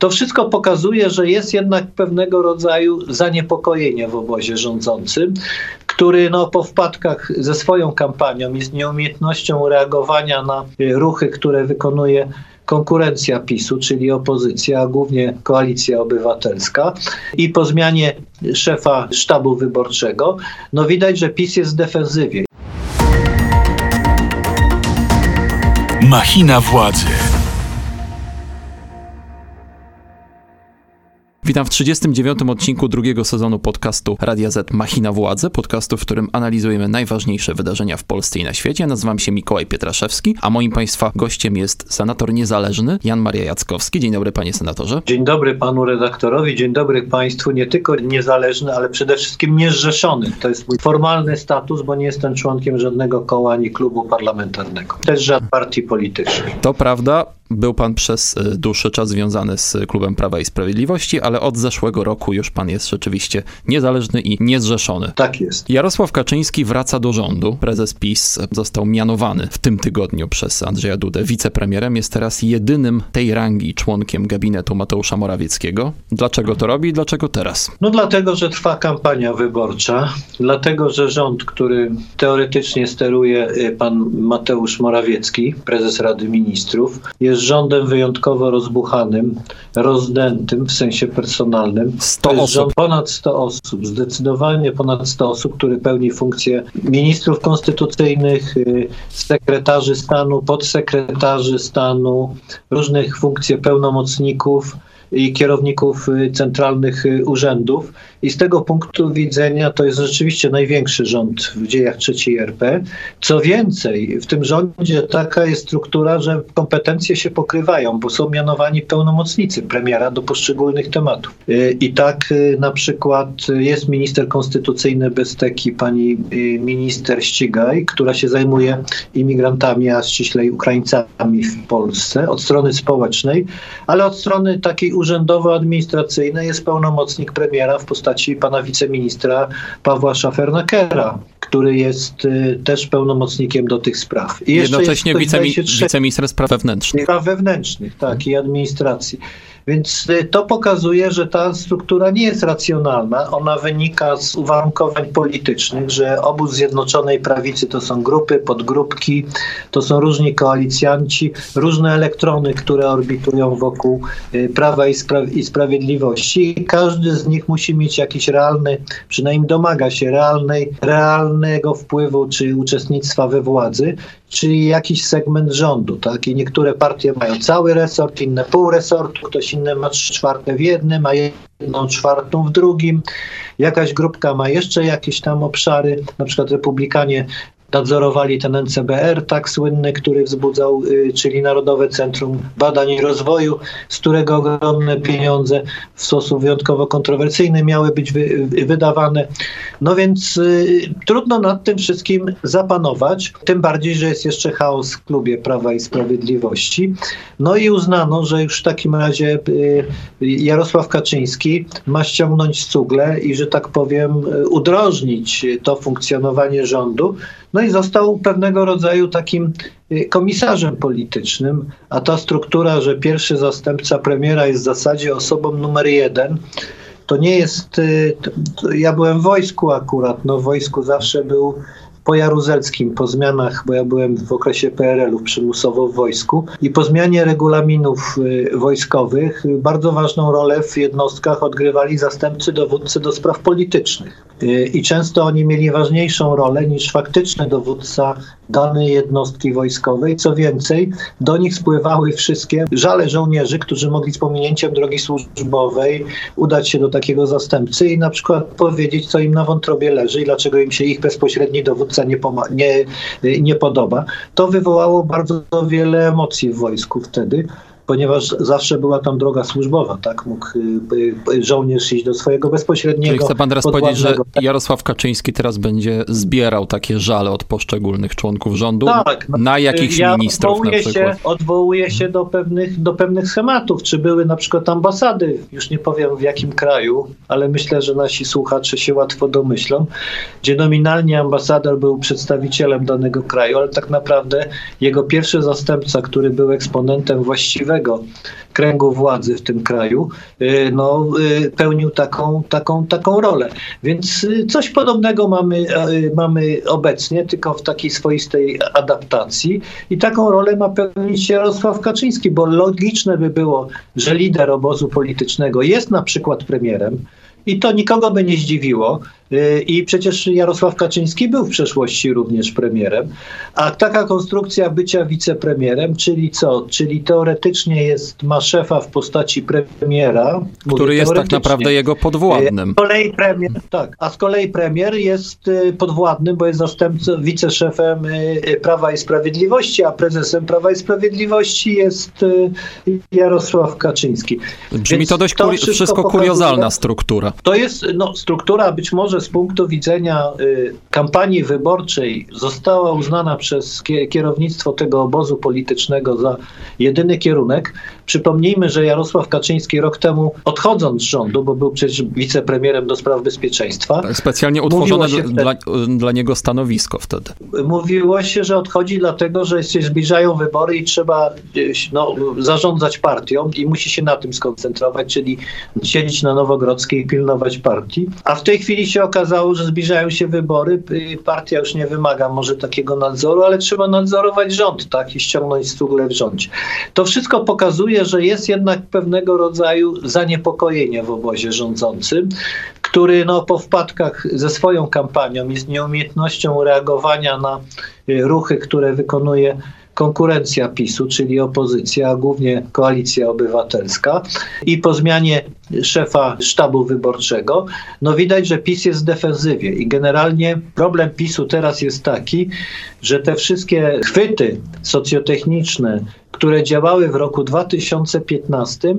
To wszystko pokazuje, że jest jednak pewnego rodzaju zaniepokojenie w obozie rządzącym, który no, po wpadkach ze swoją kampanią i z nieumiejętnością reagowania na ruchy, które wykonuje konkurencja PiSu, czyli opozycja, a głównie koalicja obywatelska i po zmianie szefa sztabu wyborczego, no widać, że PiS jest w defensywie. Machina władzy. Witam w 39. odcinku drugiego sezonu podcastu Radia Z Machina Władzy, podcastu, w którym analizujemy najważniejsze wydarzenia w Polsce i na świecie. Nazywam się Mikołaj Pietraszewski, a moim Państwa gościem jest senator niezależny Jan Maria Jackowski. Dzień dobry panie senatorze. Dzień dobry panu redaktorowi, dzień dobry państwu. Nie tylko niezależny, ale przede wszystkim niezrzeszony. To jest mój formalny status, bo nie jestem członkiem żadnego koła ani klubu parlamentarnego. Też żadnej partii politycznej. To prawda, był pan przez e, dłuższy czas związany z klubem Prawa i Sprawiedliwości, ale od zeszłego roku już pan jest rzeczywiście niezależny i niezrzeszony. Tak jest. Jarosław Kaczyński wraca do rządu. Prezes PiS został mianowany w tym tygodniu przez Andrzeja Dudę wicepremierem. Jest teraz jedynym tej rangi członkiem gabinetu Mateusza Morawieckiego. Dlaczego to robi i dlaczego teraz? No dlatego, że trwa kampania wyborcza, dlatego, że rząd, który teoretycznie steruje y, pan Mateusz Morawiecki, prezes Rady Ministrów, jest jest rządem wyjątkowo rozbuchanym, rozdętym w sensie personalnym. 100 osób. Ponad 100 osób, zdecydowanie ponad 100 osób, który pełni funkcję ministrów konstytucyjnych, y, sekretarzy stanu, podsekretarzy stanu, różnych funkcji pełnomocników i kierowników y, centralnych y, urzędów. I z tego punktu widzenia to jest rzeczywiście największy rząd w dziejach III RP. Co więcej, w tym rządzie taka jest struktura, że kompetencje się pokrywają, bo są mianowani pełnomocnicy premiera do poszczególnych tematów. Y, I tak na przykład jest minister konstytucyjny bez teki, pani minister Ścigaj, która się zajmuje imigrantami, a ściślej Ukraińcami w Polsce od strony społecznej, ale od strony takiej urzędowo-administracyjnej jest pełnomocnik premiera w postaci pana wiceministra Pawła Szafernakera, który jest y, też pełnomocnikiem do tych spraw. I Jednocześnie wicemi wiceminister spraw wewnętrznych. Spraw wewnętrznych, tak, i administracji. Więc y, to pokazuje, że ta struktura nie jest racjonalna. Ona wynika z uwarunkowań politycznych, że obóz Zjednoczonej Prawicy to są grupy, podgrupki, to są różni koalicjanci, różne elektrony, które orbitują wokół y, Prawa i, Spra i Sprawiedliwości. Każdy z nich musi mieć jakiś realny, przynajmniej domaga się realnej, realnego wpływu czy uczestnictwa we władzy czyli jakiś segment rządu, tak? I niektóre partie mają cały resort, inne pół resortu, ktoś inny ma trzy czwarte w jednym, a jedną czwartą w drugim. Jakaś grupka ma jeszcze jakieś tam obszary, na przykład republikanie nadzorowali ten NCBR, tak słynny, który wzbudzał, y, czyli Narodowe Centrum Badań i Rozwoju, z którego ogromne pieniądze w sposób wyjątkowo kontrowersyjny miały być wy, wydawane. No więc y, trudno nad tym wszystkim zapanować, tym bardziej, że jest jeszcze chaos w klubie Prawa i Sprawiedliwości. No i uznano, że już w takim razie y, Jarosław Kaczyński ma ściągnąć cugle i, że tak powiem, y, udrożnić to funkcjonowanie rządu. No i został pewnego rodzaju takim y, komisarzem politycznym, a ta struktura, że pierwszy zastępca premiera jest w zasadzie osobą numer jeden, to nie jest. Y, ja byłem w wojsku akurat. No, w wojsku zawsze był po Jaruzelskim, po zmianach, bo ja byłem w okresie PRL-u przymusowo w wojsku i po zmianie regulaminów y, wojskowych bardzo ważną rolę w jednostkach odgrywali zastępcy dowódcy do spraw politycznych. Y, I często oni mieli ważniejszą rolę niż faktyczny dowódca danej jednostki wojskowej. Co więcej, do nich spływały wszystkie żale żołnierzy, którzy mogli z pominięciem drogi służbowej udać się do takiego zastępcy i na przykład powiedzieć, co im na wątrobie leży i dlaczego im się ich bezpośredni dowódca nie, nie, nie podoba. To wywołało bardzo wiele emocji w wojsku wtedy ponieważ zawsze była tam droga służbowa, tak? Mógł y, y, żołnierz iść do swojego bezpośredniego. Czyli chce pan teraz powiedzieć, że Jarosław Kaczyński teraz będzie zbierał takie żale od poszczególnych członków rządu tak, no, na jakichś ja ministrów na przykład? Się, odwołuje się do pewnych, do pewnych schematów, czy były na przykład ambasady, już nie powiem w jakim kraju, ale myślę, że nasi słuchacze się łatwo domyślą, gdzie nominalnie ambasador był przedstawicielem danego kraju, ale tak naprawdę jego pierwszy zastępca, który był eksponentem właściwego kręgu władzy w tym kraju, y, no, y, pełnił taką, taką, taką rolę. Więc y, coś podobnego mamy, mamy obecnie, tylko w takiej swoistej adaptacji. I taką rolę ma pełnić Jarosław Kaczyński, bo logiczne by było, że lider obozu politycznego jest na przykład premierem, i to nikogo by nie zdziwiło. Y, I przecież Jarosław Kaczyński był w przeszłości również premierem. A taka konstrukcja bycia wicepremierem, czyli co? Czyli teoretycznie jest, ma szefa w postaci premiera. Który jest tak naprawdę jego podwładnym. Z kolei premier, tak, a z kolei premier jest y, podwładnym, bo jest zastępcą, wiceszefem y, Prawa i Sprawiedliwości, a prezesem Prawa i Sprawiedliwości jest Jarosław Kaczyński. Brzmi Więc to dość to wszystko, wszystko kuriozalna struktura. To jest no, struktura być może z punktu widzenia y, kampanii wyborczej została uznana przez kierownictwo tego obozu politycznego za jedyny kierunek. Przypomnijmy, że Jarosław Kaczyński rok temu odchodząc z rządu, bo był przecież wicepremierem do spraw bezpieczeństwa. Tak, specjalnie utworzone wtedy, dla, dla, niego stanowisko wtedy. Mówiło się, że odchodzi dlatego, że się zbliżają wybory i trzeba y, no, zarządzać partią i musi się na tym skoncentrować, czyli siedzieć na Nowogrodzkiej i pilnować partii. A w tej chwili się okazało, że zbliżają się wybory, partia już nie wymaga może takiego nadzoru, ale trzeba nadzorować rząd, tak, i ściągnąć strugle w rządzie. To wszystko pokazuje, że jest jednak pewnego rodzaju zaniepokojenie w obozie rządzącym, który no, po wpadkach ze swoją kampanią i z nieumiejętnością reagowania na y, ruchy, które wykonuje konkurencja PiSu, czyli opozycja, głównie koalicja obywatelska. I po zmianie szefa sztabu wyborczego, no widać, że PiS jest w defensywie. I generalnie problem PiSu teraz jest taki, że te wszystkie chwyty socjotechniczne, które działały w roku 2015,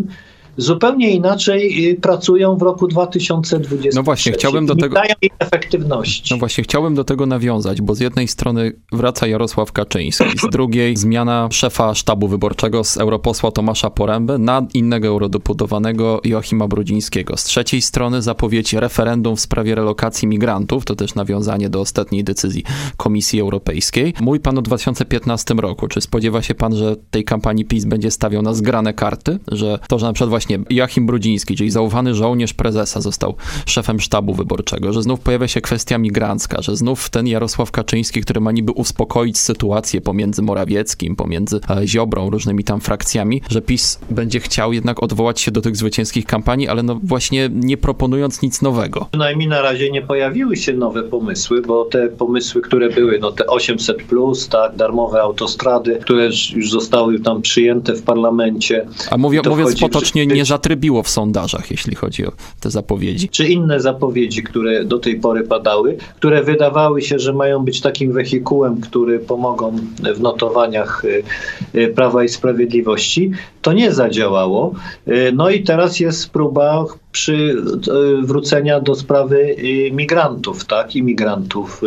zupełnie inaczej y, pracują w roku 2020. No właśnie, chciałbym do tego. Dają efektywności. No właśnie, chciałbym do tego nawiązać, bo z jednej strony wraca Jarosław Kaczyński, z drugiej zmiana szefa sztabu wyborczego z europosła Tomasza Poręby na innego eurodeputowanego Joachima Brudzińskiego. Z trzeciej strony zapowiedź referendum w sprawie relokacji migrantów, to też nawiązanie do ostatniej decyzji Komisji Europejskiej. Mój pan o 2015 roku. Czy spodziewa się pan, że tej kampanii PiS będzie stawiał na zgrane karty, że to, że na przykład właśnie Joachim Brudziński, czyli zaufany żołnierz prezesa, został szefem sztabu wyborczego, że znów pojawia się kwestia migrancka, że znów ten Jarosław Kaczyński, który ma niby uspokoić sytuację pomiędzy Morawieckim, pomiędzy e, Ziobrą, różnymi tam frakcjami, że PiS będzie chciał jednak odwołać się do tych zwycięskich kampanii, ale no właśnie nie proponując nic nowego. Przynajmniej na razie nie pojawiły się nowe pomysły, bo te pomysły, które były, no te 800+, plus, tak, darmowe autostrady, które już zostały tam przyjęte w parlamencie. A mówię, mówiąc potocznie, nie zatrybiło w sondażach, jeśli chodzi o te zapowiedzi. Czy inne zapowiedzi, które do tej pory padały, które wydawały się, że mają być takim wehikułem, który pomogą w notowaniach y, y, Prawa i Sprawiedliwości, to nie zadziałało. Y, no i teraz jest próba przywrócenia do sprawy migrantów, tak, imigrantów,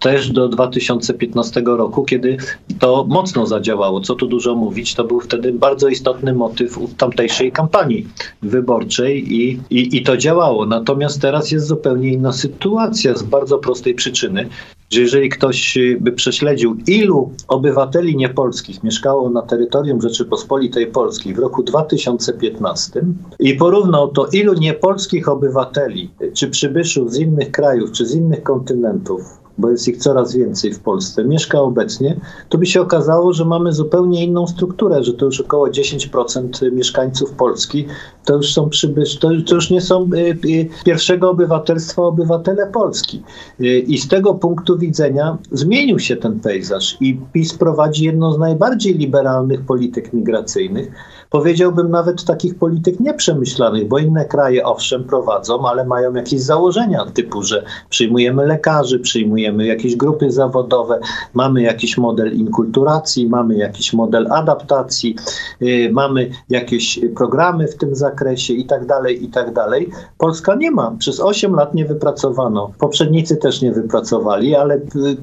też do 2015 roku, kiedy to mocno zadziałało. Co tu dużo mówić, to był wtedy bardzo istotny motyw tamtejszej kampanii wyborczej i, i, i to działało. Natomiast teraz jest zupełnie inna sytuacja z bardzo prostej przyczyny, że jeżeli ktoś by prześledził, ilu obywateli niepolskich mieszkało na terytorium Rzeczypospolitej Polskiej w roku 2015 i porównał to, ilu niepolskich obywateli czy przybyszów z innych krajów czy z innych kontynentów bo jest ich coraz więcej w Polsce, mieszka obecnie, to by się okazało, że mamy zupełnie inną strukturę, że to już około 10% mieszkańców Polski to już są przybysz, to, to już nie są y, y, pierwszego obywatelstwa obywatele Polski. Y, I z tego punktu widzenia zmienił się ten pejzaż i PiS prowadzi jedną z najbardziej liberalnych polityk migracyjnych powiedziałbym nawet takich polityk nieprzemyślanych, bo inne kraje owszem prowadzą, ale mają jakieś założenia typu, że przyjmujemy lekarzy, przyjmujemy jakieś grupy zawodowe, mamy jakiś model inkulturacji, mamy jakiś model adaptacji, yy, mamy jakieś programy w tym zakresie i tak dalej, i tak dalej. Polska nie ma. Przez 8 lat nie wypracowano. Poprzednicy też nie wypracowali, ale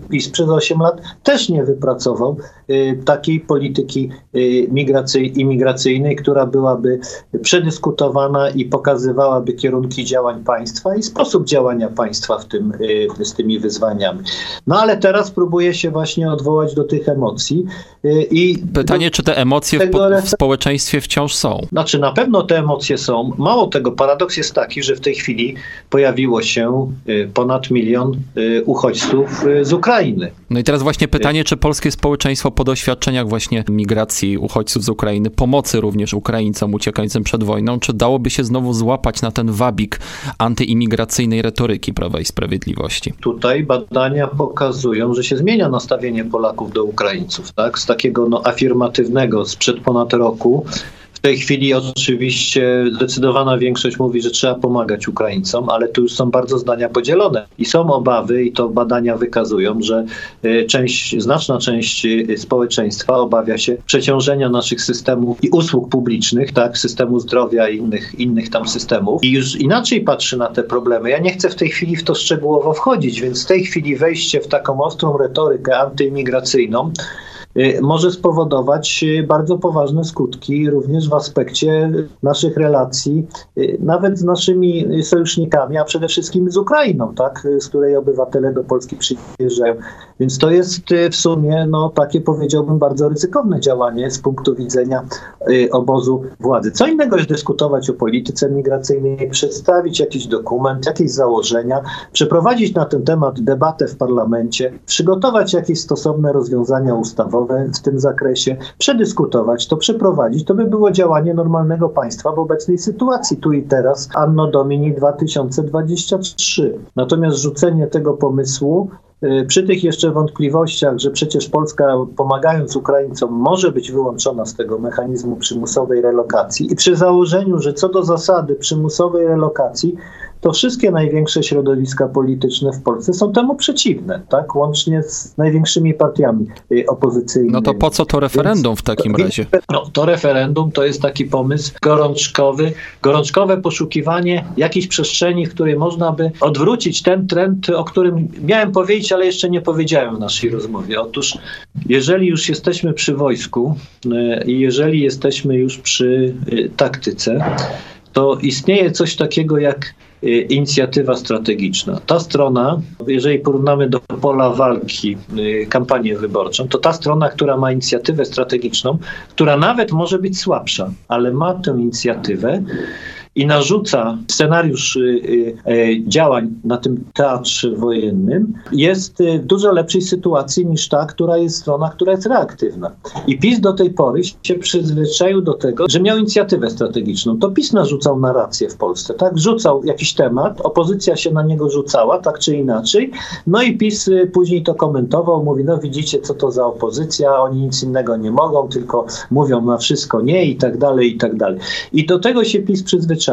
PiS przez 8 lat też nie wypracował yy, takiej polityki yy, migracyjnej imigracyjnej imigracyjnej, która byłaby przedyskutowana i pokazywałaby kierunki działań państwa i sposób działania państwa w tym, y, z tymi wyzwaniami. No ale teraz próbuje się właśnie odwołać do tych emocji. Y, I Pytanie, czy te emocje w, w społeczeństwie wciąż są? Znaczy na pewno te emocje są. Mało tego, paradoks jest taki, że w tej chwili pojawiło się y, ponad milion uchodźców z Ukrainy. No i teraz właśnie pytanie, czy polskie społeczeństwo po doświadczeniach właśnie migracji uchodźców z Ukrainy, pomocy również Ukraińcom uciekającym przed wojną, czy dałoby się znowu złapać na ten wabik antyimigracyjnej retoryki Prawa i Sprawiedliwości? Tutaj badania pokazują, że się zmienia nastawienie Polaków do Ukraińców, tak? Z takiego no, afirmatywnego sprzed ponad roku w tej chwili oczywiście zdecydowana większość mówi, że trzeba pomagać Ukraińcom, ale tu już są bardzo zdania podzielone i są obawy, i to badania wykazują, że y, część, znaczna część y, społeczeństwa obawia się przeciążenia naszych systemów i usług publicznych, tak, systemu zdrowia i innych, innych tam systemów i już inaczej patrzy na te problemy. Ja nie chcę w tej chwili w to szczegółowo wchodzić, więc w tej chwili wejście w taką ostrą retorykę antyimigracyjną może spowodować y, bardzo poważne skutki również w aspekcie naszych relacji, y, nawet z naszymi sojusznikami, a przede wszystkim z Ukrainą, tak, z której obywatele do Polski przyjeżdżają. Więc to jest w sumie no, takie powiedziałbym bardzo ryzykowne działanie z punktu widzenia obozu władzy. Co innego jest dyskutować o polityce migracyjnej, przedstawić jakiś dokument, jakieś założenia, przeprowadzić na ten temat debatę w parlamencie, przygotować jakieś stosowne rozwiązania ustawowe, w tym zakresie, przedyskutować to, przeprowadzić. To by było działanie normalnego państwa w obecnej sytuacji, tu i teraz, anno domini 2023. Natomiast rzucenie tego pomysłu przy tych jeszcze wątpliwościach, że przecież Polska pomagając Ukraińcom może być wyłączona z tego mechanizmu przymusowej relokacji i przy założeniu, że co do zasady przymusowej relokacji to wszystkie największe środowiska polityczne w Polsce są temu przeciwne, tak? Łącznie z największymi partiami y, opozycyjnymi. No to po co to referendum w takim razie? No, to referendum to jest taki pomysł gorączkowy, gorączkowe poszukiwanie jakiejś przestrzeni, w której można by odwrócić ten trend, o którym miałem powiedzieć, ale jeszcze nie powiedziałem w naszej rozmowie. Otóż, jeżeli już jesteśmy przy wojsku y, i jeżeli jesteśmy już przy y, taktyce, to istnieje coś takiego jak Y, inicjatywa strategiczna. Ta strona, jeżeli porównamy do pola walki kampanię wyborczą, to ta strona, która ma inicjatywę strategiczną, która nawet może być słabsza, ale ma tę inicjatywę, i narzuca scenariusz y, y, e, działań na tym teatrze wojennym, jest y, w dużo lepszej sytuacji niż ta, która jest strona, która jest reaktywna. I PiS do tej pory się przyzwyczaił do tego, że miał inicjatywę strategiczną. To PiS narzucał narrację w Polsce, tak? Rzucał jakiś temat, opozycja się na niego rzucała, tak czy inaczej, no i PiS później to komentował, mówi, no widzicie, co to za opozycja, oni nic innego nie mogą, tylko mówią na wszystko nie i tak dalej, i tak dalej. I do tego się PiS przyzwyczaił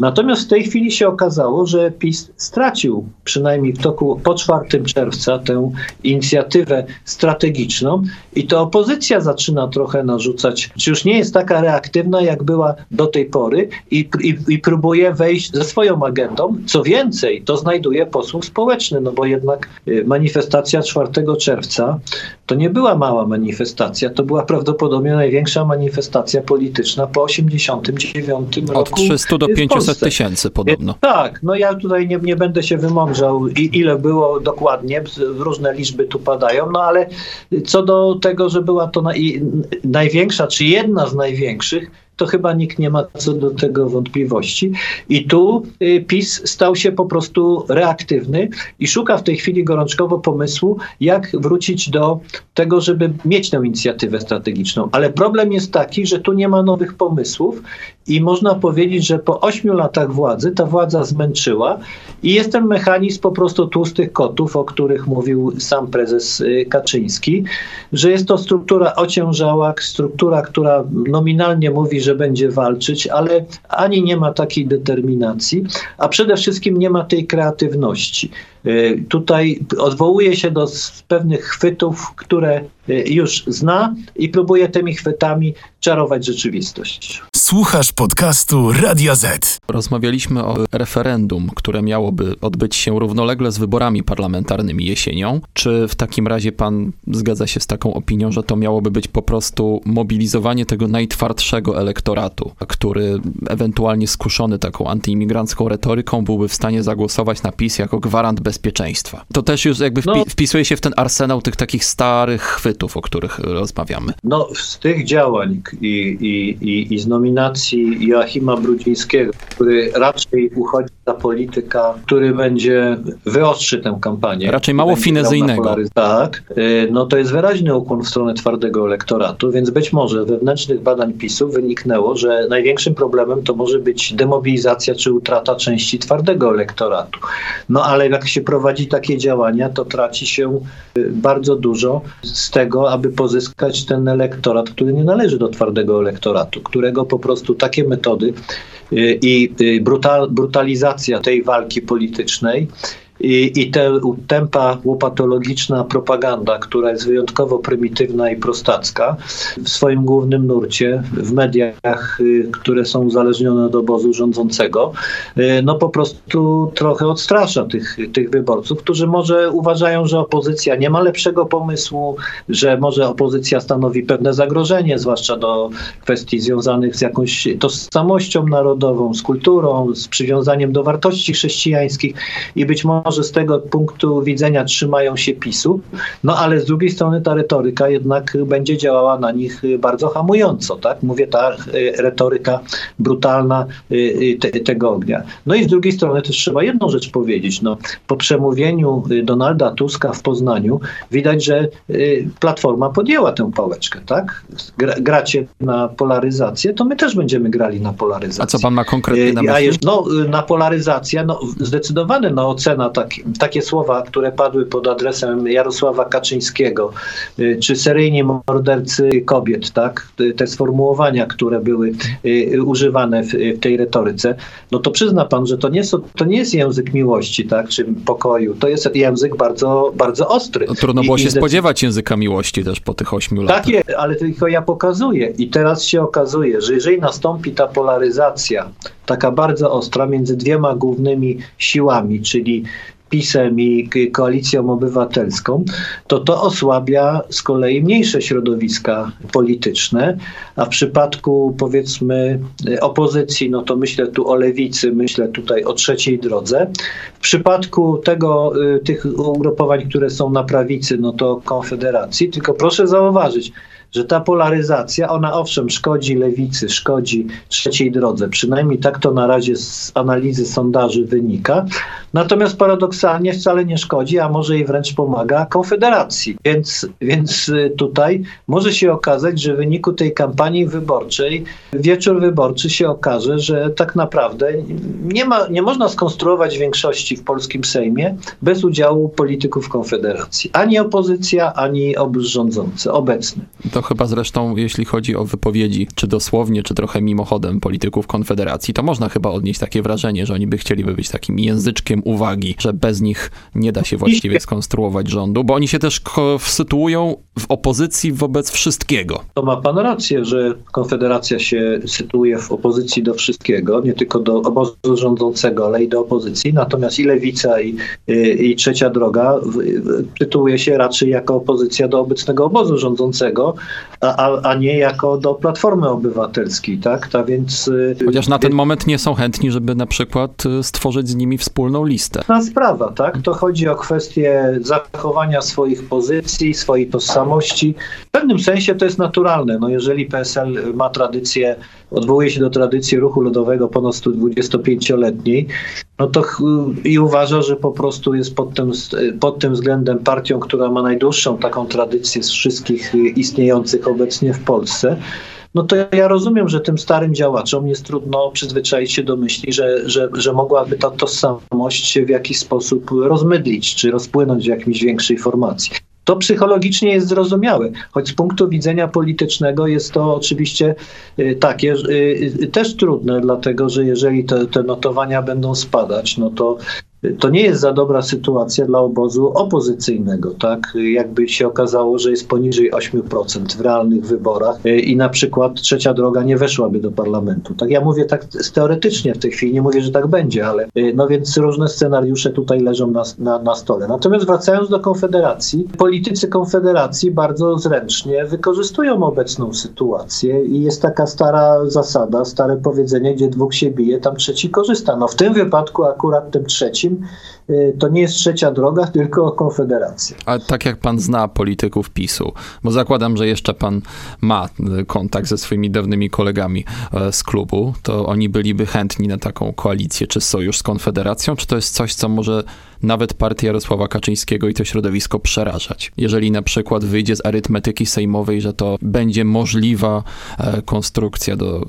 Natomiast w tej chwili się okazało, że PiS stracił przynajmniej w toku po 4 czerwca tę inicjatywę strategiczną i to opozycja zaczyna trochę narzucać, czy już nie jest taka reaktywna, jak była do tej pory i, i, i próbuje wejść ze swoją agendą. Co więcej, to znajduje posłuch społeczny, no bo jednak y, manifestacja 4 czerwca to nie była mała manifestacja, to była prawdopodobnie największa manifestacja polityczna po 89 roku. Od 300 do 500 tysięcy podobno. Tak, no ja tutaj nie, nie będę się wymądrzał, ile było dokładnie, różne liczby tu padają, no ale co do tego, że była to największa, czy jedna z największych, to chyba nikt nie ma co do tego wątpliwości. I tu y, PiS stał się po prostu reaktywny i szuka w tej chwili gorączkowo pomysłu, jak wrócić do tego, żeby mieć tę inicjatywę strategiczną. Ale problem jest taki, że tu nie ma nowych pomysłów i można powiedzieć, że po ośmiu latach władzy ta władza zmęczyła i jest ten mechanizm po prostu tłustych kotów, o których mówił sam prezes y, Kaczyński, że jest to struktura ociężała, struktura, która nominalnie mówi, że będzie walczyć, ale ani nie ma takiej determinacji, a przede wszystkim nie ma tej kreatywności. Y, tutaj odwołuje się do pewnych chwytów, które y, już zna i próbuje tymi chwytami czarować rzeczywistość. Słuchasz podcastu Radia Z. Rozmawialiśmy o referendum, które miałoby odbyć się równolegle z wyborami parlamentarnymi jesienią. Czy w takim razie pan zgadza się z taką opinią, że to miałoby być po prostu mobilizowanie tego najtwardszego elektoratu, który ewentualnie skuszony taką antyimigrancką retoryką byłby w stanie zagłosować na PiS jako gwarant bezpieczeństwa? To też już jakby wpi- no, wpisuje się w ten arsenał tych takich starych chwytów, o których rozmawiamy. No, z tych działań i, i, i, i z nominacji Joachima Brudzińskiego, który raczej uchodzi za polityka, który będzie wyostrzy tę kampanię. Raczej mało finezyjnego. Tak, y, no to jest wyraźny ukłon w stronę twardego elektoratu, więc być może wewnętrznych badań PiSu wyniknęło, że największym problemem to może być demobilizacja czy utrata części twardego elektoratu. No ale jak się prowadzi takie działania, to traci się y, bardzo dużo z tego, aby pozyskać ten elektorat, który nie należy do twardego elektoratu, którego po prostu takie metody y, i brutal, brutalizacja tej walki politycznej i, I te tempa łopatologiczna propaganda, która jest wyjątkowo prymitywna i prostacka, w swoim głównym nurcie, w mediach, y, które są uzależnione od obozu rządzącego, y, no po prostu trochę odstrasza tych, tych wyborców, którzy może uważają, że opozycja nie ma lepszego pomysłu, że może opozycja stanowi pewne zagrożenie, zwłaszcza do kwestii związanych z jakąś tożsamością narodową, z kulturą, z przywiązaniem do wartości chrześcijańskich i być może może z tego punktu widzenia trzymają się PiSu, no ale z drugiej strony ta retoryka jednak będzie działała na nich bardzo hamująco, tak? Mówię ta e, retoryka brutalna e, e, te, tego ognia. No i z drugiej strony też trzeba jedną rzecz powiedzieć, no po przemówieniu Donalda Tuska w Poznaniu widać, że Platforma podjęła tę pałeczkę, tak? Gracie na polaryzację, to my też będziemy grali na polaryzację. A co pan ma konkretnie na myśli? No, na polaryzację, no zdecydowane no, ocena tak, takie słowa, które padły pod adresem Jarosława Kaczyńskiego, y, czy seryjni mordercy kobiet, tak? Te sformułowania, które były y, używane w, w tej retoryce, no to przyzna pan, że to nie, są, to nie jest język miłości, tak? Czy pokoju. To jest język bardzo, bardzo ostry. No, trudno było I, się i spodziewać języka miłości też po tych ośmiu latach. Tak jest, ale tylko ja pokazuję. I teraz się okazuje, że jeżeli nastąpi ta polaryzacja, taka bardzo ostra między dwiema głównymi siłami, czyli PiSem i Koalicją Obywatelską, to to osłabia z kolei mniejsze środowiska polityczne, a w przypadku powiedzmy opozycji, no to myślę tu o lewicy, myślę tutaj o trzeciej drodze. W przypadku tego, y, tych ugrupowań, które są na prawicy, no to Konfederacji, tylko proszę zauważyć, że ta polaryzacja, ona owszem szkodzi lewicy, szkodzi trzeciej drodze, przynajmniej tak to na razie z analizy sondaży wynika, natomiast paradoksalnie wcale nie szkodzi, a może i wręcz pomaga Konfederacji. Więc, więc y, tutaj może się okazać, że w wyniku tej kampanii wyborczej, wieczór wyborczy się okaże, że tak naprawdę nie, ma, nie można skonstruować większości w polskim Sejmie bez udziału polityków Konfederacji. Ani opozycja, ani obóz rządzący, obecny. To chyba zresztą, jeśli chodzi o wypowiedzi, czy dosłownie, czy trochę mimochodem polityków Konfederacji, to można chyba odnieść takie wrażenie, że oni by chcieliby być takim języczkiem uwagi, że bez nich nie da się właściwie skonstruować rządu, bo oni się też sytuują w opozycji wobec wszystkiego. To ma pan rację, że Konfederacja się sytuuje w opozycji do wszystkiego, nie tylko do obozu rządzącego, ale i do opozycji. Natomiast i lewica, i, i, i trzecia droga tytułuje się raczej jako opozycja do obecnego obozu rządzącego, a, a nie jako do Platformy Obywatelskiej, tak? Ta więc, y, Chociaż na ten moment nie są chętni, żeby na przykład y, stworzyć z nimi wspólną listę. Na sprawa, tak? To chodzi o kwestię zachowania swoich pozycji, swojej tożsamości. W pewnym sensie to jest naturalne. No jeżeli PSL ma tradycję, odwołuje się do tradycji ruchu ludowego ponad 125-letniej, no to i uważa, że po prostu jest pod tym, pod tym względem partią, która ma najdłuższą taką tradycję z wszystkich istniejących obecnie w Polsce, no to ja rozumiem, że tym starym działaczom jest trudno przyzwyczaić się do myśli, że, że, że mogłaby ta tożsamość się w jakiś sposób rozmydlić, czy rozpłynąć w jakimś większej formacji. To psychologicznie jest zrozumiałe, choć z punktu widzenia politycznego jest to oczywiście y, takie y, y, też trudne, dlatego że jeżeli te, te notowania będą spadać, no to to nie jest za dobra sytuacja dla obozu opozycyjnego, tak? Jakby się okazało, że jest poniżej 8% w realnych wyborach y, i na przykład trzecia droga nie weszłaby do parlamentu. Tak ja mówię tak teoretycznie w tej chwili, nie mówię, że tak będzie, ale y, no więc różne scenariusze tutaj leżą na, na, na stole. Natomiast wracając do Konfederacji, politycy Konfederacji bardzo zręcznie wykorzystują obecną sytuację i jest taka stara zasada, stare powiedzenie, gdzie dwóch się bije, tam trzeci korzysta. No w tym wypadku akurat tym trzecim Y, to nie jest trzecia droga, tylko konfederacja. A tak jak pan zna polityków PiSu, bo zakładam, że jeszcze pan ma y, kontakt ze swoimi dawnymi kolegami e, z klubu, to oni byliby chętni na taką koalicję czy sojusz z konfederacją, czy to jest coś, co może nawet partię Jarosława Kaczyńskiego i to środowisko przerażać. Jeżeli na przykład wyjdzie z arytmetyki sejmowej, że to będzie możliwa e, konstrukcja do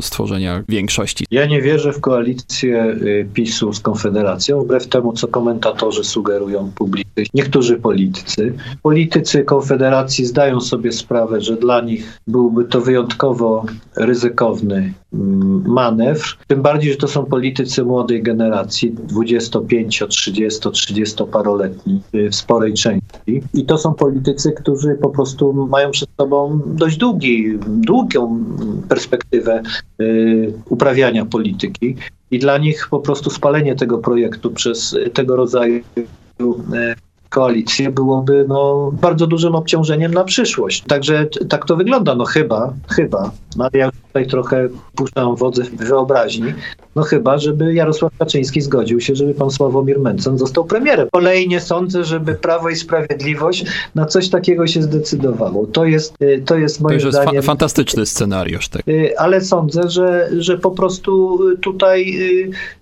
stworzenia większości. Ja nie wierzę w koalicję y, PiSu z Konfederacją, wbrew temu, co komentatorzy sugerują publicznie. Niektórzy politycy. Politycy Konfederacji zdają sobie sprawę, że dla nich byłby to wyjątkowo ryzykowny manewr. Tym bardziej, że to są politycy młodej generacji, 25, 30 20-30-paroletni y, w sporej części. I to są politycy, którzy po prostu mają przed sobą dość długi, długą perspektywę y, uprawiania polityki. I dla nich po prostu spalenie tego projektu przez tego rodzaju y, koalicję byłoby no, bardzo dużym obciążeniem na przyszłość. Także tak to wygląda, no chyba, chyba, no ja tutaj trochę puszczam wodze wyobraźni, no chyba, żeby Jarosław Kaczyński zgodził się, żeby pan Sławomir Mencen został premierem. Kolei nie sądzę, żeby Prawo i Sprawiedliwość na coś takiego się zdecydowało. To jest, y, to jest moim to jest zdaniem... Fa fantastyczny scenariusz. Tak. Ale sądzę, że, że po prostu tutaj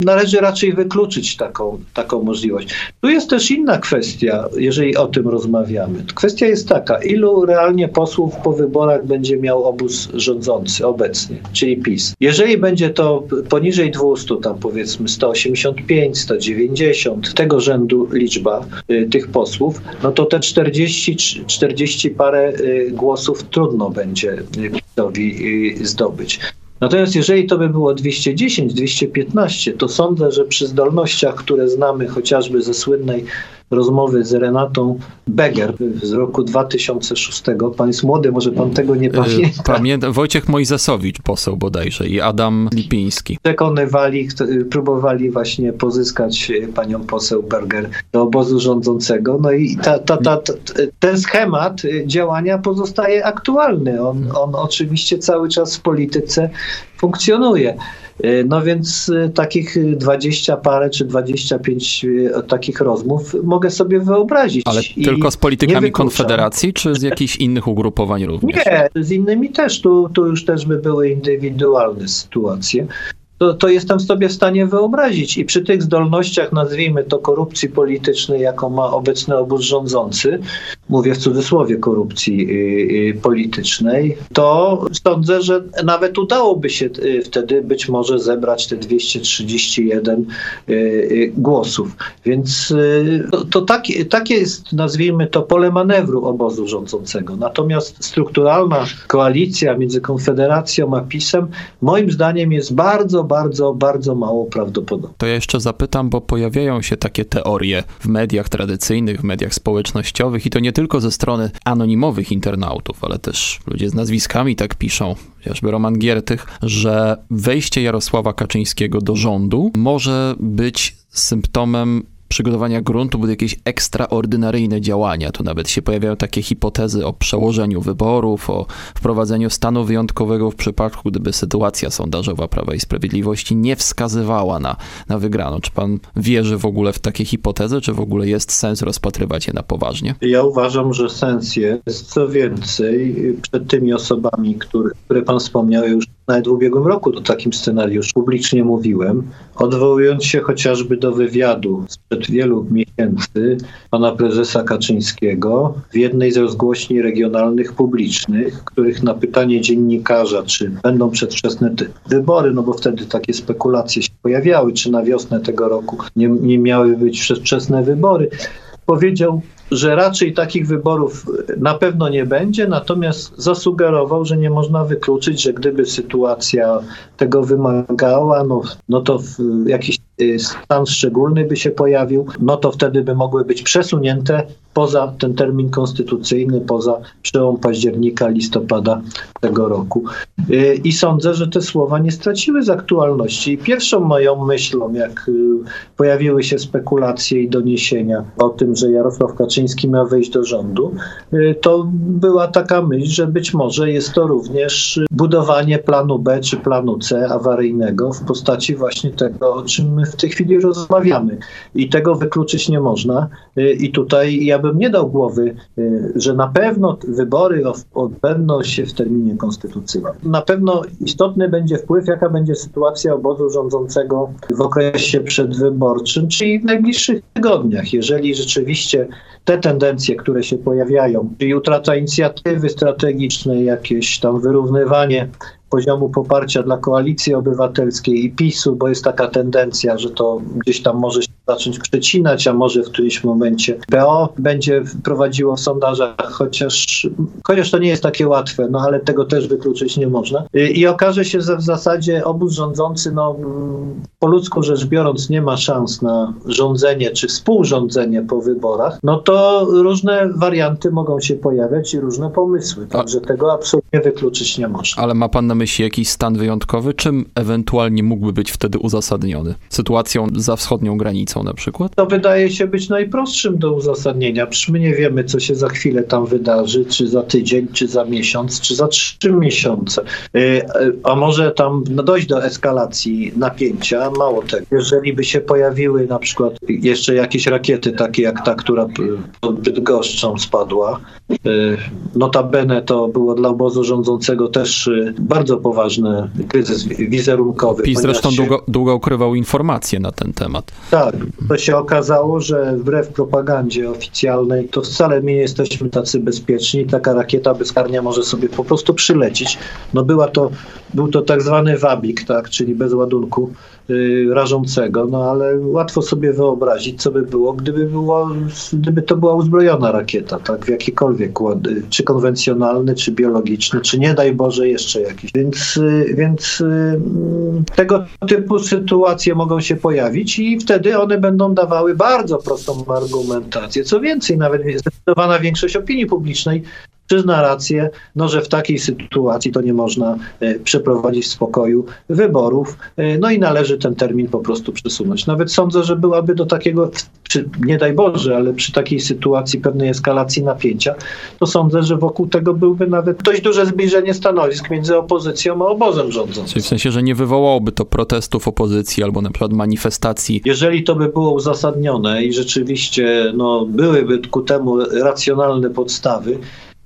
y, należy raczej wykluczyć taką, taką możliwość. Tu jest też inna kwestia, jeżeli o tym rozmawiamy. Kwestia jest taka, ilu realnie posłów po wyborach będzie miał obóz rządzący obecnie, czyli PiS. Jeżeli będzie to poniżej 200, tam powiedzmy 185, 190, tego rzędu liczba y, tych posłów, no to te 40, 40 parę y, głosów trudno będzie PiSowi y, zdobyć. Natomiast jeżeli to by było 210, 215, to sądzę, że przy zdolnościach, które znamy chociażby ze słynnej rozmowy z Renatą Beger z roku 2006. Pan jest młody, może pan tego nie y, pamięta. Pamiętam. Wojciech Mojzesowicz, poseł bodajże i Adam Lipiński. Przekonywali, próbowali właśnie pozyskać panią poseł Berger do obozu rządzącego. No i ta, ta, ta, ten schemat działania pozostaje aktualny. On, on oczywiście cały czas w polityce funkcjonuje. E, no więc e, takich 20 parę czy 25 e, takich rozmów mogę sobie wyobrazić. Ale tylko z politykami Konfederacji, czy z jakichś innych ugrupowań również? Nie, z innymi też. Tu, tu już też by były indywidualne sytuacje to, to jestem sobie w stanie wyobrazić. I przy tych zdolnościach, nazwijmy to korupcji politycznej, jaką ma obecny obóz rządzący, mówię w cudzysłowie korupcji y, y, politycznej, to sądzę, że nawet udałoby się y, wtedy być może zebrać te 231 głosów. Więc to, to takie, jest, nazwijmy to, pole manewru obozu rządzącego. Natomiast strukturalna koalicja między Konfederacją a PiSem, moim zdaniem, jest bardzo, bardzo, bardzo mało prawdopodobne. To ja jeszcze zapytam, bo pojawiają się takie teorie w mediach tradycyjnych, w mediach społecznościowych i to nie tylko ze strony anonimowych internautów, ale też ludzie z nazwiskami tak piszą, chociażby Roman Giertych, że wejście Jarosława Kaczyńskiego do rządu może być symptomem przygotowania gruntu były jakieś ekstraordynaryjne działania. Tu nawet się pojawiają takie hipotezy o przełożeniu wyborów, o wprowadzeniu stanu wyjątkowego w przypadku, gdyby sytuacja sondażowa Prawa i Sprawiedliwości nie wskazywała na, na wygraną. Czy pan wierzy w ogóle w takie hipotezy, czy w ogóle jest sens rozpatrywać je na poważnie? Ja uważam, że sens jest. Co więcej, przed tymi osobami, które, które pan wspomniał, już nawet w ubiegłym roku o takim scenariuszu publicznie mówiłem, odwołując się chociażby do wywiadu sprzed wielu miesięcy pana prezesa Kaczyńskiego w jednej z rozgłośni regionalnych publicznych, których na pytanie dziennikarza, czy będą przedwczesne wybory, no bo wtedy takie spekulacje się pojawiały, czy na wiosnę tego roku nie, nie miały być przedwczesne wybory, powiedział że raczej takich wyborów na pewno nie będzie, natomiast zasugerował, że nie można wykluczyć, że gdyby sytuacja tego wymagała, no, no to jakiś y, stan szczególny by się pojawił, no to wtedy by mogły być przesunięte poza ten termin konstytucyjny, poza przełom października, listopada tego roku. I sądzę, że te słowa nie straciły z aktualności. Pierwszą moją myślą, jak pojawiły się spekulacje i doniesienia o tym, że Jarosław Kaczyński miał wejść do rządu, y, to była taka myśl, że być może jest to również budowanie planu B czy planu C awaryjnego w postaci właśnie tego, o czym my w tej chwili rozmawiamy. I tego wykluczyć nie można. I tutaj ja bym nie dał głowy, że na pewno wybory odbędą się w terminie konstytucyjnym. Na pewno istotny będzie wpływ, jaka będzie sytuacja obozu rządzącego w okresie przedwyborczym, czyli w najbliższych tygodniach. Jeżeli rzeczywiście te tendencje, które się pojawiają, czyli utrata inicjatywy strategicznej, jakieś tam wyrównywanie poziomu poparcia dla koalicji obywatelskiej i PiSu, bo jest taka tendencja, że to gdzieś tam może się zacząć przecinać, a może w którymś momencie PO będzie prowadziło w sondażach, chociaż, chociaż to nie jest takie łatwe, no ale tego też wykluczyć nie można. I, i okaże się, że w zasadzie obóz rządzący, no po ludzku rzecz biorąc, nie ma szans na rządzenie czy współrządzenie po wyborach, no to różne warianty mogą się pojawiać i różne pomysły. Także tego absolutnie wykluczyć nie można. Ale ma pan na myśli jakiś stan wyjątkowy? Czym ewentualnie mógłby być wtedy uzasadniony? Sytuacją za wschodnią granicą na przykład? To wydaje się być najprostszym do uzasadnienia. Przecież my nie wiemy, co się za chwilę tam wydarzy, czy za tydzień, czy za miesiąc, czy za trzy miesiące. Y, y, a może tam dojść do eskalacji napięcia. Mało tego. Jeżeli by się pojawiły na przykład jeszcze jakieś rakiety, takie jak ta, która pod Bydgoszczą spadła, y, notabene to było dla obozu rządzącego też bardzo bardzo poważny kryzys wizerunkowy. PiS zresztą się... długo, długo ukrywał informacje na ten temat. Tak, to się okazało, że wbrew propagandzie oficjalnej to wcale my nie jesteśmy tacy bezpieczni. Taka rakieta bezkarnia może sobie po prostu przylecieć. No była to, był to tak zwany wabik, tak, czyli bez ładunku Y, rażącego, no ale łatwo sobie wyobrazić, co by było, gdyby, było, gdyby to była uzbrojona rakieta, tak, w jakikolwiek łady, czy konwencjonalny, czy biologiczny, czy nie daj Boże jeszcze jakiś. Więc, y, więc y, tego typu sytuacje mogą się pojawić i wtedy one będą dawały bardzo prostą argumentację. Co więcej, nawet zdecydowana większość opinii publicznej przyzna rację, no, że w takiej sytuacji to nie można e, przeprowadzić w spokoju wyborów, e, no i należy ten termin po prostu przesunąć. Nawet sądzę, że byłaby do takiego, przy, nie daj Boże, ale przy takiej sytuacji pewnej eskalacji napięcia, to sądzę, że wokół tego byłby nawet dość duże zbliżenie stanowisk między opozycją a obozem rządzącym. Czyli w sensie, że nie wywołałoby to protestów opozycji albo na przykład manifestacji. Jeżeli to by było uzasadnione i rzeczywiście no, byłyby ku temu racjonalne podstawy,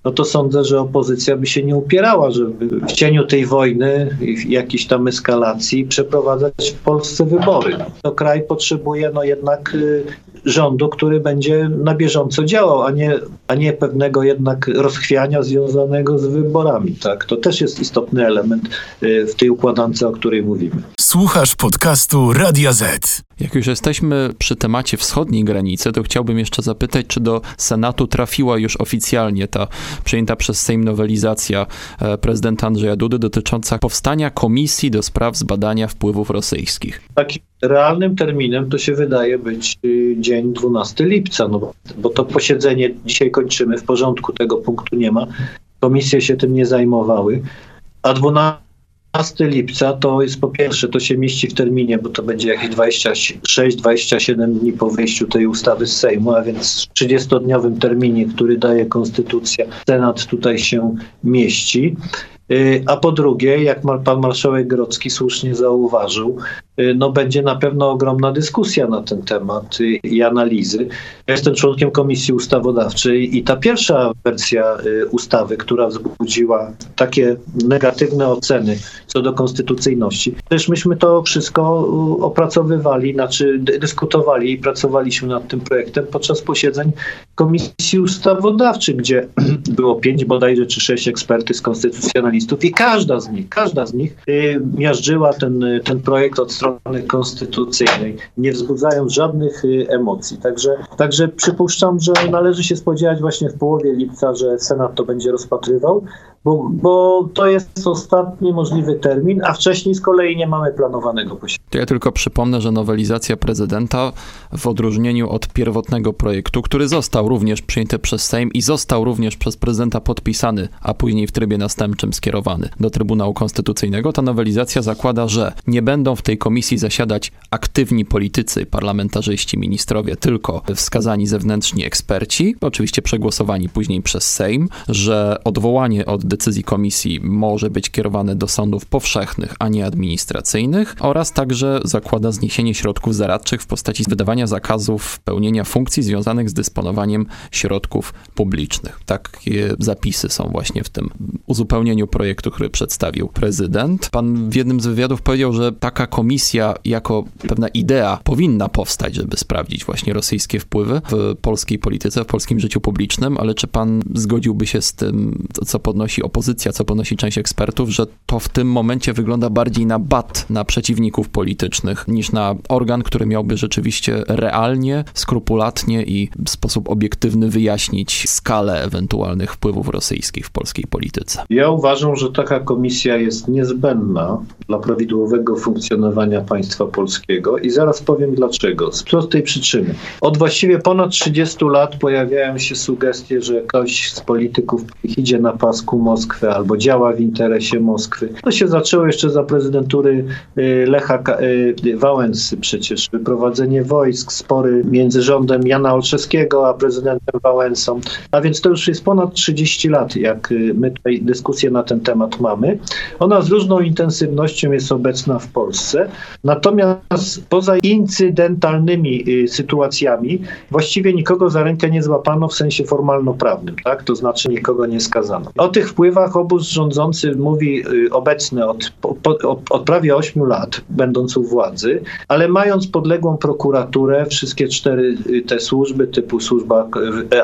no to sądzę, że opozycja by się nie upierała, żeby w cieniu tej wojny i jakiejś tam eskalacji przeprowadzać w Polsce wybory. To kraj potrzebuje no jednak y, rządu, który będzie na bieżąco działał, a nie, a nie pewnego jednak rozchwiania związanego z wyborami. Tak? To też jest istotny element y, w tej układance, o której mówimy. Słuchasz podcastu Radia Z. Jak już jesteśmy przy temacie wschodniej granicy, to chciałbym jeszcze zapytać, czy do Senatu trafiła już oficjalnie ta przyjęta przez Sejm nowelizacja e, prezydenta Andrzeja Dudy dotycząca powstania komisji do spraw zbadania wpływów rosyjskich. Takim realnym terminem to się wydaje być y, dzień 12 lipca, no bo to posiedzenie dzisiaj kończymy, w porządku tego punktu nie ma. Komisje się tym nie zajmowały, a 12 15 lipca to jest po pierwsze, to się mieści w terminie, bo to będzie jakieś 26-27 dni po wyjściu tej ustawy z Sejmu, a więc w 30-dniowym terminie, który daje konstytucja, Senat tutaj się mieści. Y, a po drugie, jak pan marszałek Grodzki słusznie zauważył, y, no będzie na pewno ogromna dyskusja na ten temat i analizy. Ja jestem członkiem Komisji Ustawodawczej i ta pierwsza wersja y, ustawy, która wzbudziła takie negatywne oceny co do konstytucyjności, też myśmy to wszystko opracowywali, znaczy dyskutowali i pracowaliśmy nad tym projektem podczas posiedzeń Komisji Ustawodawczej, gdzie było pięć bodajże czy sześć ekspertów z konstytucjonalistów i każda z nich, każda z nich y, miażdżyła ten, ten projekt od strony konstytucyjnej, nie wzbudzając żadnych y, emocji. Także, także przypuszczam, że należy się spodziewać właśnie w połowie lipca, że Senat to będzie rozpatrywał, bo, bo to jest ostatni możliwy termin, a wcześniej z kolei nie mamy planowanego posiedzenia. Ja tylko przypomnę, że nowelizacja prezydenta w odróżnieniu od pierwotnego projektu, który został również przyjęty przez Sejm i został również przez prezydenta podpisany, a później w trybie następczym skierowany do Trybunału Konstytucyjnego, ta nowelizacja zakłada, że nie będą w tej komisji zasiadać aktywni politycy, parlamentarzyści, ministrowie, tylko wskazani zewnętrzni eksperci, oczywiście przegłosowani później przez Sejm, że odwołanie od decyzji komisji może być kierowane do sądów powszechnych, a nie administracyjnych oraz także zakłada zniesienie środków zaradczych w postaci wydawania zakazów pełnienia funkcji związanych z dysponowaniem środków publicznych. Takie zapisy są właśnie w tym uzupełnieniu projektu, który przedstawił prezydent. Pan w jednym z wywiadów powiedział, że taka komisja jako pewna idea powinna powstać, żeby sprawdzić właśnie rosyjskie wpływy w polskiej polityce, w polskim życiu publicznym, ale czy pan zgodziłby się z tym, co podnosi opozycja, co podnosi część ekspertów, że to w tym momencie wygląda bardziej na bat na przeciwników politycznych niż na organ, który miałby rzeczywiście realnie, skrupulatnie i w sposób obiektywny wyjaśnić skalę ewentualnych wpływów rosyjskich w polskiej polityce. Ja uważam, że taka komisja jest niezbędna dla prawidłowego funkcjonowania państwa polskiego i zaraz powiem dlaczego. Z prostej przyczyny. Od właściwie ponad 30 lat pojawiają się sugestie, że ktoś z polityków idzie na pasku Moskwy albo działa w interesie Moskwy. To się zaczęło jeszcze za prezydentury y, Lecha y, Wałęsy przecież. Wyprowadzenie wojsk, spory między rządem Jana Olszewskiego a prezydentem Wałęsą. A więc to już jest ponad 30 lat, jak y, my tutaj dyskusję na ten temat mamy. Ona z różną intensywnością jest obecna w Polsce. Natomiast poza incydentalnymi sytuacjami właściwie nikogo za rękę nie złapano w sensie formalno-prawnym, tak? To znaczy nikogo nie skazano. O tych wpływach obóz rządzący mówi obecny od, od, od prawie 8 lat, będąc u władzy, ale mając podległą prokuraturę, wszystkie cztery te służby typu służba,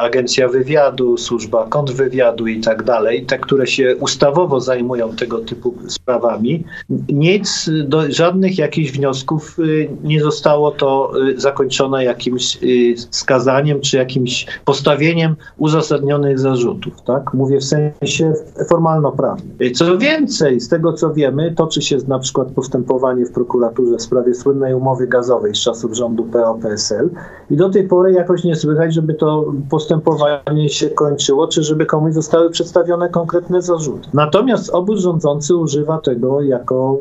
agencja wywiadu, służba kontrwywiadu i tak dalej, te, które się ustawowo zajmują tego typu sprawami, nic, do żadnych jakichś wniosków nie zostało to zakończone jakimś skazaniem czy jakimś postawieniem uzasadnionych zarzutów. Tak? Mówię w sensie formalno-prawnym. Co więcej, z tego co wiemy, toczy się na przykład postępowanie w prokuraturze w sprawie słynnej umowy gazowej z czasów rządu PO-PSL i do tej pory jakoś nie słychać, żeby to postępowanie się kończyło, czy żeby komuś zostały przedstawione konkretne zarzuty. Natomiast obóz rządzący używa tego jako,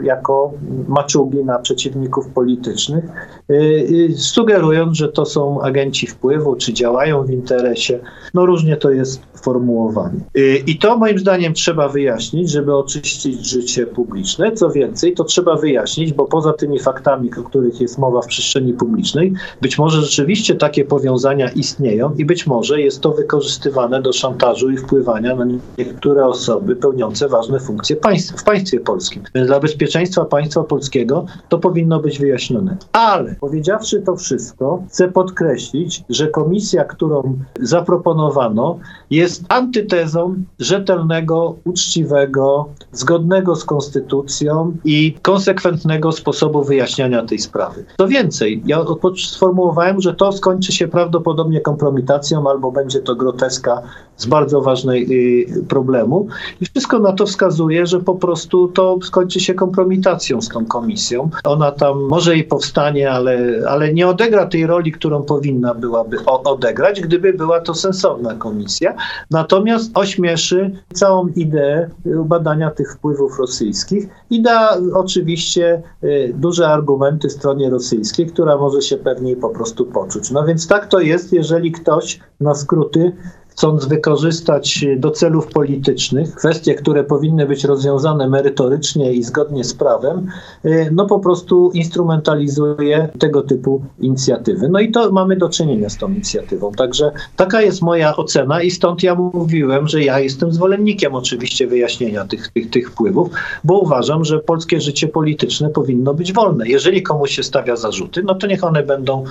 y, jako maczugi na przeciwników politycznych, y, y, sugerując, że to są agenci wpływu, czy działają w interesie. No różnie to jest formułowanie. I to moim zdaniem trzeba wyjaśnić, żeby oczyścić życie publiczne. Co więcej, to trzeba wyjaśnić, bo poza tymi faktami, o których jest mowa w przestrzeni publicznej, być może rzeczywiście takie powiązania istnieją i być może jest to wykorzystywane do szantażu i wpływania na niektóre osoby pełniące ważne funkcje państw, w państwie polskim. Więc dla bezpieczeństwa państwa polskiego to powinno być wyjaśnione. Ale powiedziawszy to wszystko, chcę podkreślić, że komisja, którą zaproponowano, jest antytezą rzetelnego, uczciwego, zgodnego z konstytucją i konsekwentnego sposobu wyjaśniania tej sprawy. Co więcej, ja sformułowałem, że to skończy się prawdopodobnie kompromitacją albo będzie to groteska z bardzo ważnej y, problemu. I wszystko na to wskazuje, że po prostu to skończy się kompromitacją z tą komisją. Ona tam może i powstanie, ale, ale nie odegra tej roli, którą powinna byłaby odegrać, gdyby była to sensowna komisja. Natomiast ośmieszy całą ideę badania tych wpływów rosyjskich i da oczywiście y, duże argumenty stronie rosyjskiej, która może się pewniej po prostu poczuć. No więc tak to jest, jeżeli ktoś na skróty chcąc wykorzystać do celów politycznych kwestie, które powinny być rozwiązane merytorycznie i zgodnie z prawem, y, no po prostu instrumentalizuje tego typu inicjatywy. No i to mamy do czynienia z tą inicjatywą. Także taka jest moja ocena i stąd ja mówiłem, że ja jestem zwolennikiem oczywiście wyjaśnienia tych, tych, tych wpływów, bo uważam, że polskie życie polityczne powinno być wolne. Jeżeli komuś się stawia zarzuty, no to niech one będą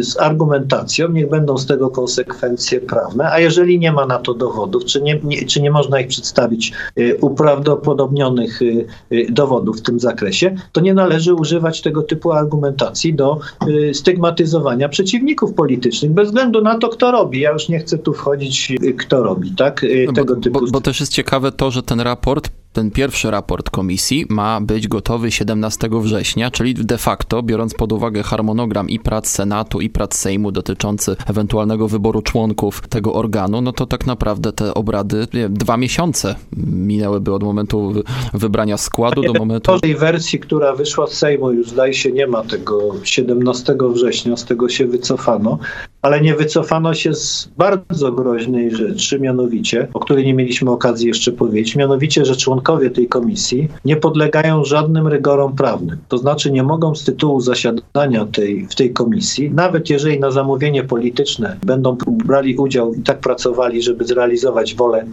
z argumentacją, niech będą z tego konsekwencje prawne, a jeżeli jeżeli nie ma na to dowodów, czy nie, nie, czy nie można ich przedstawić y, uprawdopodobnionych y, y, dowodów w tym zakresie, to nie należy używać tego typu argumentacji do stygmatyzowania przeciwników politycznych, bez względu na to, kto robi. Ja już nie chcę tu wchodzić, kto robi, tak? No tego bo, typu. bo, bo też jest ciekawe to, że ten raport, ten pierwszy raport komisji ma być gotowy 17 września, czyli de facto, biorąc pod uwagę harmonogram i prac Senatu, i prac Sejmu dotyczący ewentualnego wyboru członków tego organu, no to tak naprawdę te obrady, nie dwa miesiące minęłyby od momentu wy- wybrania składu do momentu... W tej wersji, która wyszła z Sejmu, już zdaje się nie ma tego 17 września, z tego się wycofano, ale nie wycofano się z bardzo groźnej rzeczy, mianowicie, o której nie mieliśmy okazji jeszcze powiedzieć, mianowicie, że członkowie tej komisji nie podlegają żadnym rygorom prawnym. To znaczy nie mogą z tytułu zasiadania tej, w tej komisji, nawet jeżeli na zamówienie polityczne będą brali udział i tak pracowali, żeby zrealizować wolę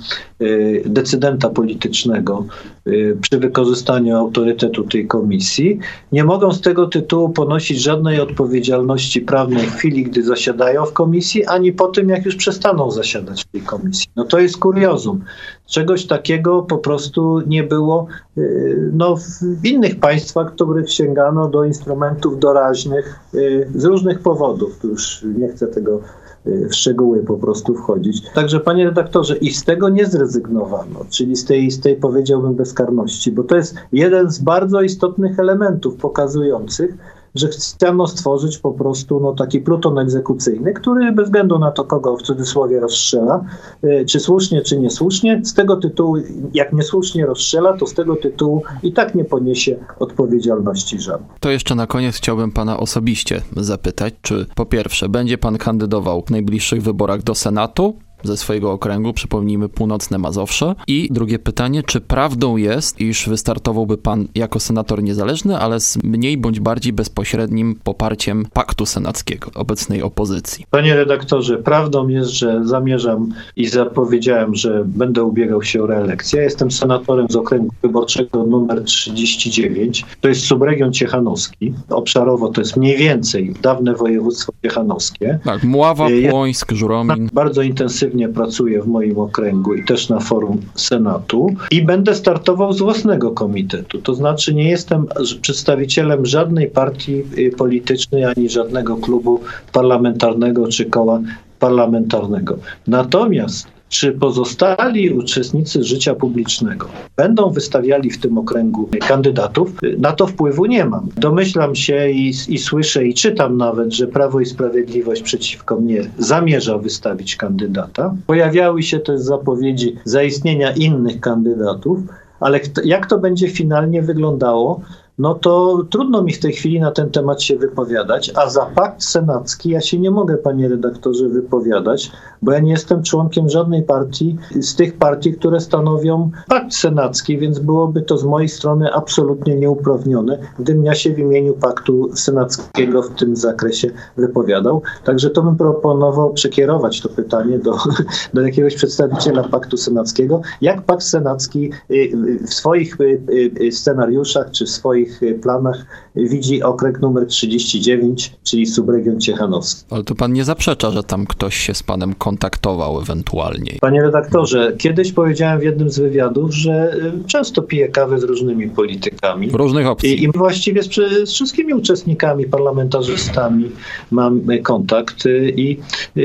y, decydenta politycznego y, przy wykorzystaniu autorytetu tej komisji, nie mogą z tego tytułu ponosić żadnej odpowiedzialności prawnej w chwili, gdy zasiadają w komisji, ani po tym, jak już przestaną zasiadać w tej komisji. No to jest kuriozum. Czegoś takiego po prostu nie było y, no, w innych państwach, w których sięgano do instrumentów doraźnych y, z różnych powodów. Tu już nie chcę tego y, w szczegóły po prostu wchodzić. Także panie redaktorze, i z tego nie zrezygnowano, czyli z tej, z tej powiedziałbym bezkarności, bo to jest jeden z bardzo istotnych elementów pokazujących, że chciano stworzyć po prostu no, taki pluton egzekucyjny, który bez względu na to, kogo w cudzysłowie rozstrzela, y, czy słusznie, czy niesłusznie, z tego tytułu, jak niesłusznie rozstrzela, to z tego tytułu i tak nie poniesie odpowiedzialności żadnej. To jeszcze na koniec chciałbym pana osobiście zapytać, czy po pierwsze będzie pan kandydował w najbliższych wyborach do Senatu ze swojego okręgu, przypomnijmy północne Mazowsze. I drugie pytanie, czy prawdą jest, iż wystartowałby pan jako senator niezależny, ale z mniej bądź bardziej bezpośrednim poparciem paktu senackiego, obecnej opozycji? Panie redaktorze, prawdą jest, że zamierzam i zapowiedziałem, że będę ubiegał się o reelekcję. Ja Jestem senatorem z okręgu wyborczego numer 39. To jest subregion ciechanowski. Obszarowo to jest mniej więcej dawne województwo ciechanowskie. Tak, Mława, Ja- Płońsk, Żuromin. Bardzo intensywnie pracuję w moim okręgu i też na forum Senatu i będę startował z własnego komitetu. To znaczy nie jestem przedstawicielem żadnej partii y, politycznej ani żadnego klubu parlamentarnego czy koła parlamentarnego. Natomiast czy pozostali uczestnicy życia publicznego będą wystawiali w tym okręgu kandydatów? Na to wpływu nie mam. Domyślam się i, i słyszę i czytam nawet, że Prawo i Sprawiedliwość przeciwko mnie zamierza wystawić kandydata. Pojawiały się też zapowiedzi zaistnienia innych kandydatów, ale jak to będzie finalnie wyglądało, no to trudno mi w tej chwili na ten temat się wypowiadać, a za pakt senacki ja się nie mogę, panie redaktorze, wypowiadać, bo ja nie jestem członkiem żadnej partii z tych partii, które stanowią pakt senacki, więc byłoby to z mojej strony absolutnie nieuprawnione, gdybym ja się w imieniu paktu senackiego w tym zakresie wypowiadał. Także to bym proponował przekierować to pytanie do, do jakiegoś przedstawiciela paktu senackiego. Jak pakt senacki y, y, w swoich y, scenariuszach czy w swoich planach widzi okręg numer 39, czyli subregion ciechanowski. Ale to pan nie zaprzecza, że tam ktoś się z panem kontaktował ewentualnie. Panie redaktorze, kiedyś powiedziałem w jednym z wywiadów, że y, często piję kawę z różnymi politykami. Różnych opcji. I, I właściwie z, z wszystkimi uczestnikami, parlamentarzystami mam y, kontakt y, i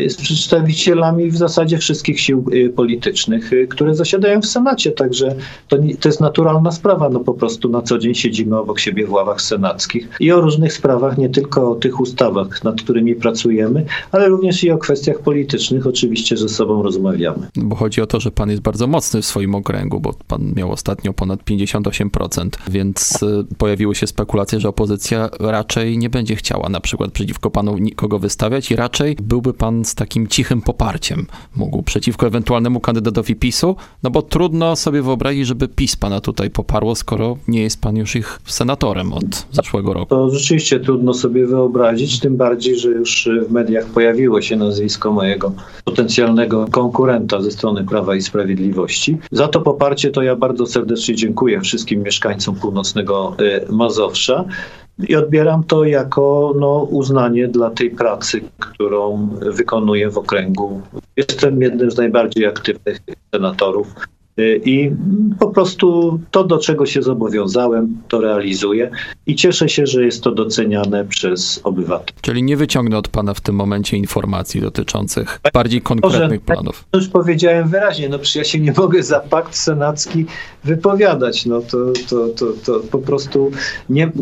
z przedstawicielami w zasadzie wszystkich sił politycznych, które zasiadają w Senacie, także to, to jest naturalna sprawa, no po prostu na co dzień siedzimy obok siebie w ławach senackich i o różnych sprawach, nie tylko o tych ustawach, nad którymi pracujemy, ale również i o kwestiach politycznych oczywiście ze sobą rozmawiamy. Bo chodzi o to, że pan jest bardzo mocny w swoim okręgu, bo pan miał ostatnio ponad 58%, więc y, pojawiły się spekulacje, że opozycja raczej nie będzie chciała na przykład przeciwko panu nikogo wystawiać i raczej byłby pan z takim cichym poparciem mógł przeciwko ewentualnemu kandydatowi PiSu, no bo trudno sobie wyobrazić, żeby PiS pana tutaj poparło, skoro nie jest pan już ich senatorem od zeszłego roku. To rzeczywiście trudno sobie wyobrazić, tym bardziej, że już w mediach pojawiło się nazwisko mojego potencjalnego konkurenta ze strony Prawa i Sprawiedliwości. Za to poparcie to ja bardzo serdecznie dziękuję wszystkim mieszkańcom północnego e, Mazowsza. i odbieram to jako no, uznanie dla tej pracy, którą wykonuję w okręgu. Jestem jednym z najbardziej aktywnych senatorów Y, I po prostu to, do czego się zobowiązałem, to realizuję i cieszę się, że jest to doceniane przez obywateli. Czyli nie wyciągnę od Pana w tym momencie informacji dotyczących bardziej konkretnych planów. Już powiedziałem wyraźnie, no przecież ja się nie mogę za pakt senacki wypowiadać. No to, to, to, to po prostu nie,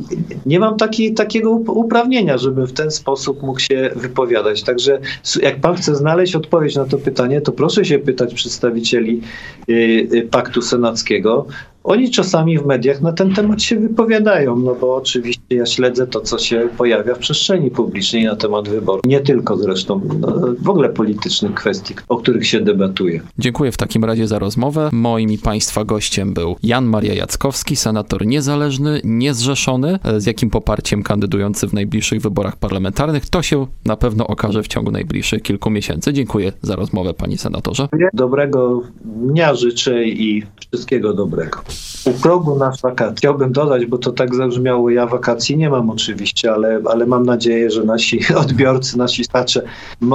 nie mam taki, takiego uprawnienia, żeby w ten sposób mógł się wypowiadać. Także jak Pan chce znaleźć odpowiedź na to pytanie, to proszę się pytać przedstawicieli yy, Y, paktu senackiego, oni czasami w mediach na ten temat się wypowiadają, no bo oczywiście ja śledzę to, co się pojawia w przestrzeni publicznej na temat wyborów. Nie tylko zresztą, no, w ogóle politycznych kwestii, o których się debatuje. Dziękuję w takim razie za rozmowę. Moim i Państwa gościem był Jan Maria Jackowski, senator niezależny, niezrzeszony, z jakim poparciem kandydujący w najbliższych wyborach parlamentarnych. To się na pewno okaże w ciągu najbliższych kilku miesięcy. Dziękuję za rozmowę, panie senatorze. Dobrego dnia życzę i wszystkiego dobrego u progu nasz wakacji. Chciałbym dodać, bo to tak zabrzmiało, ja wakacji nie mam oczywiście, ale, ale mam nadzieję, że nasi odbiorcy, nasi słuchacze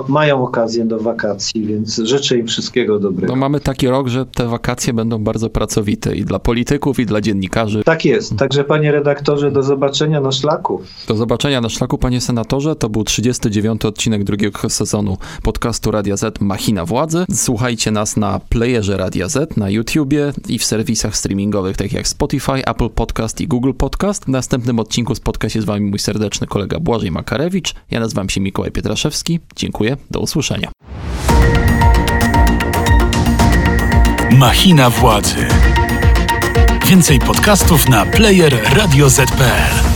mają okazję do wakacji, więc życzę im wszystkiego dobrego. No mamy taki rok, że te wakacje będą bardzo pracowite i dla polityków, i dla dziennikarzy. Tak jest. Także panie redaktorze, do zobaczenia na szlaku. Do zobaczenia na szlaku, panie senatorze. To był 39 odcinek drugiego sezonu podcastu Radia Z Machina Władzy. Słuchajcie nas na playerze Radia Z, na YouTubie i w serwisach streamingowych streamingowych, takich jak Spotify, Apple Podcast i Google Podcast. W następnym odcinku spotka się z Wami mój serdeczny kolega Błażej Makarewicz. Ja nazywam się Mikołaj Pietraszewski. Dziękuję, do usłyszenia. Machina władzy. Więcej podcastów na player radioz.pl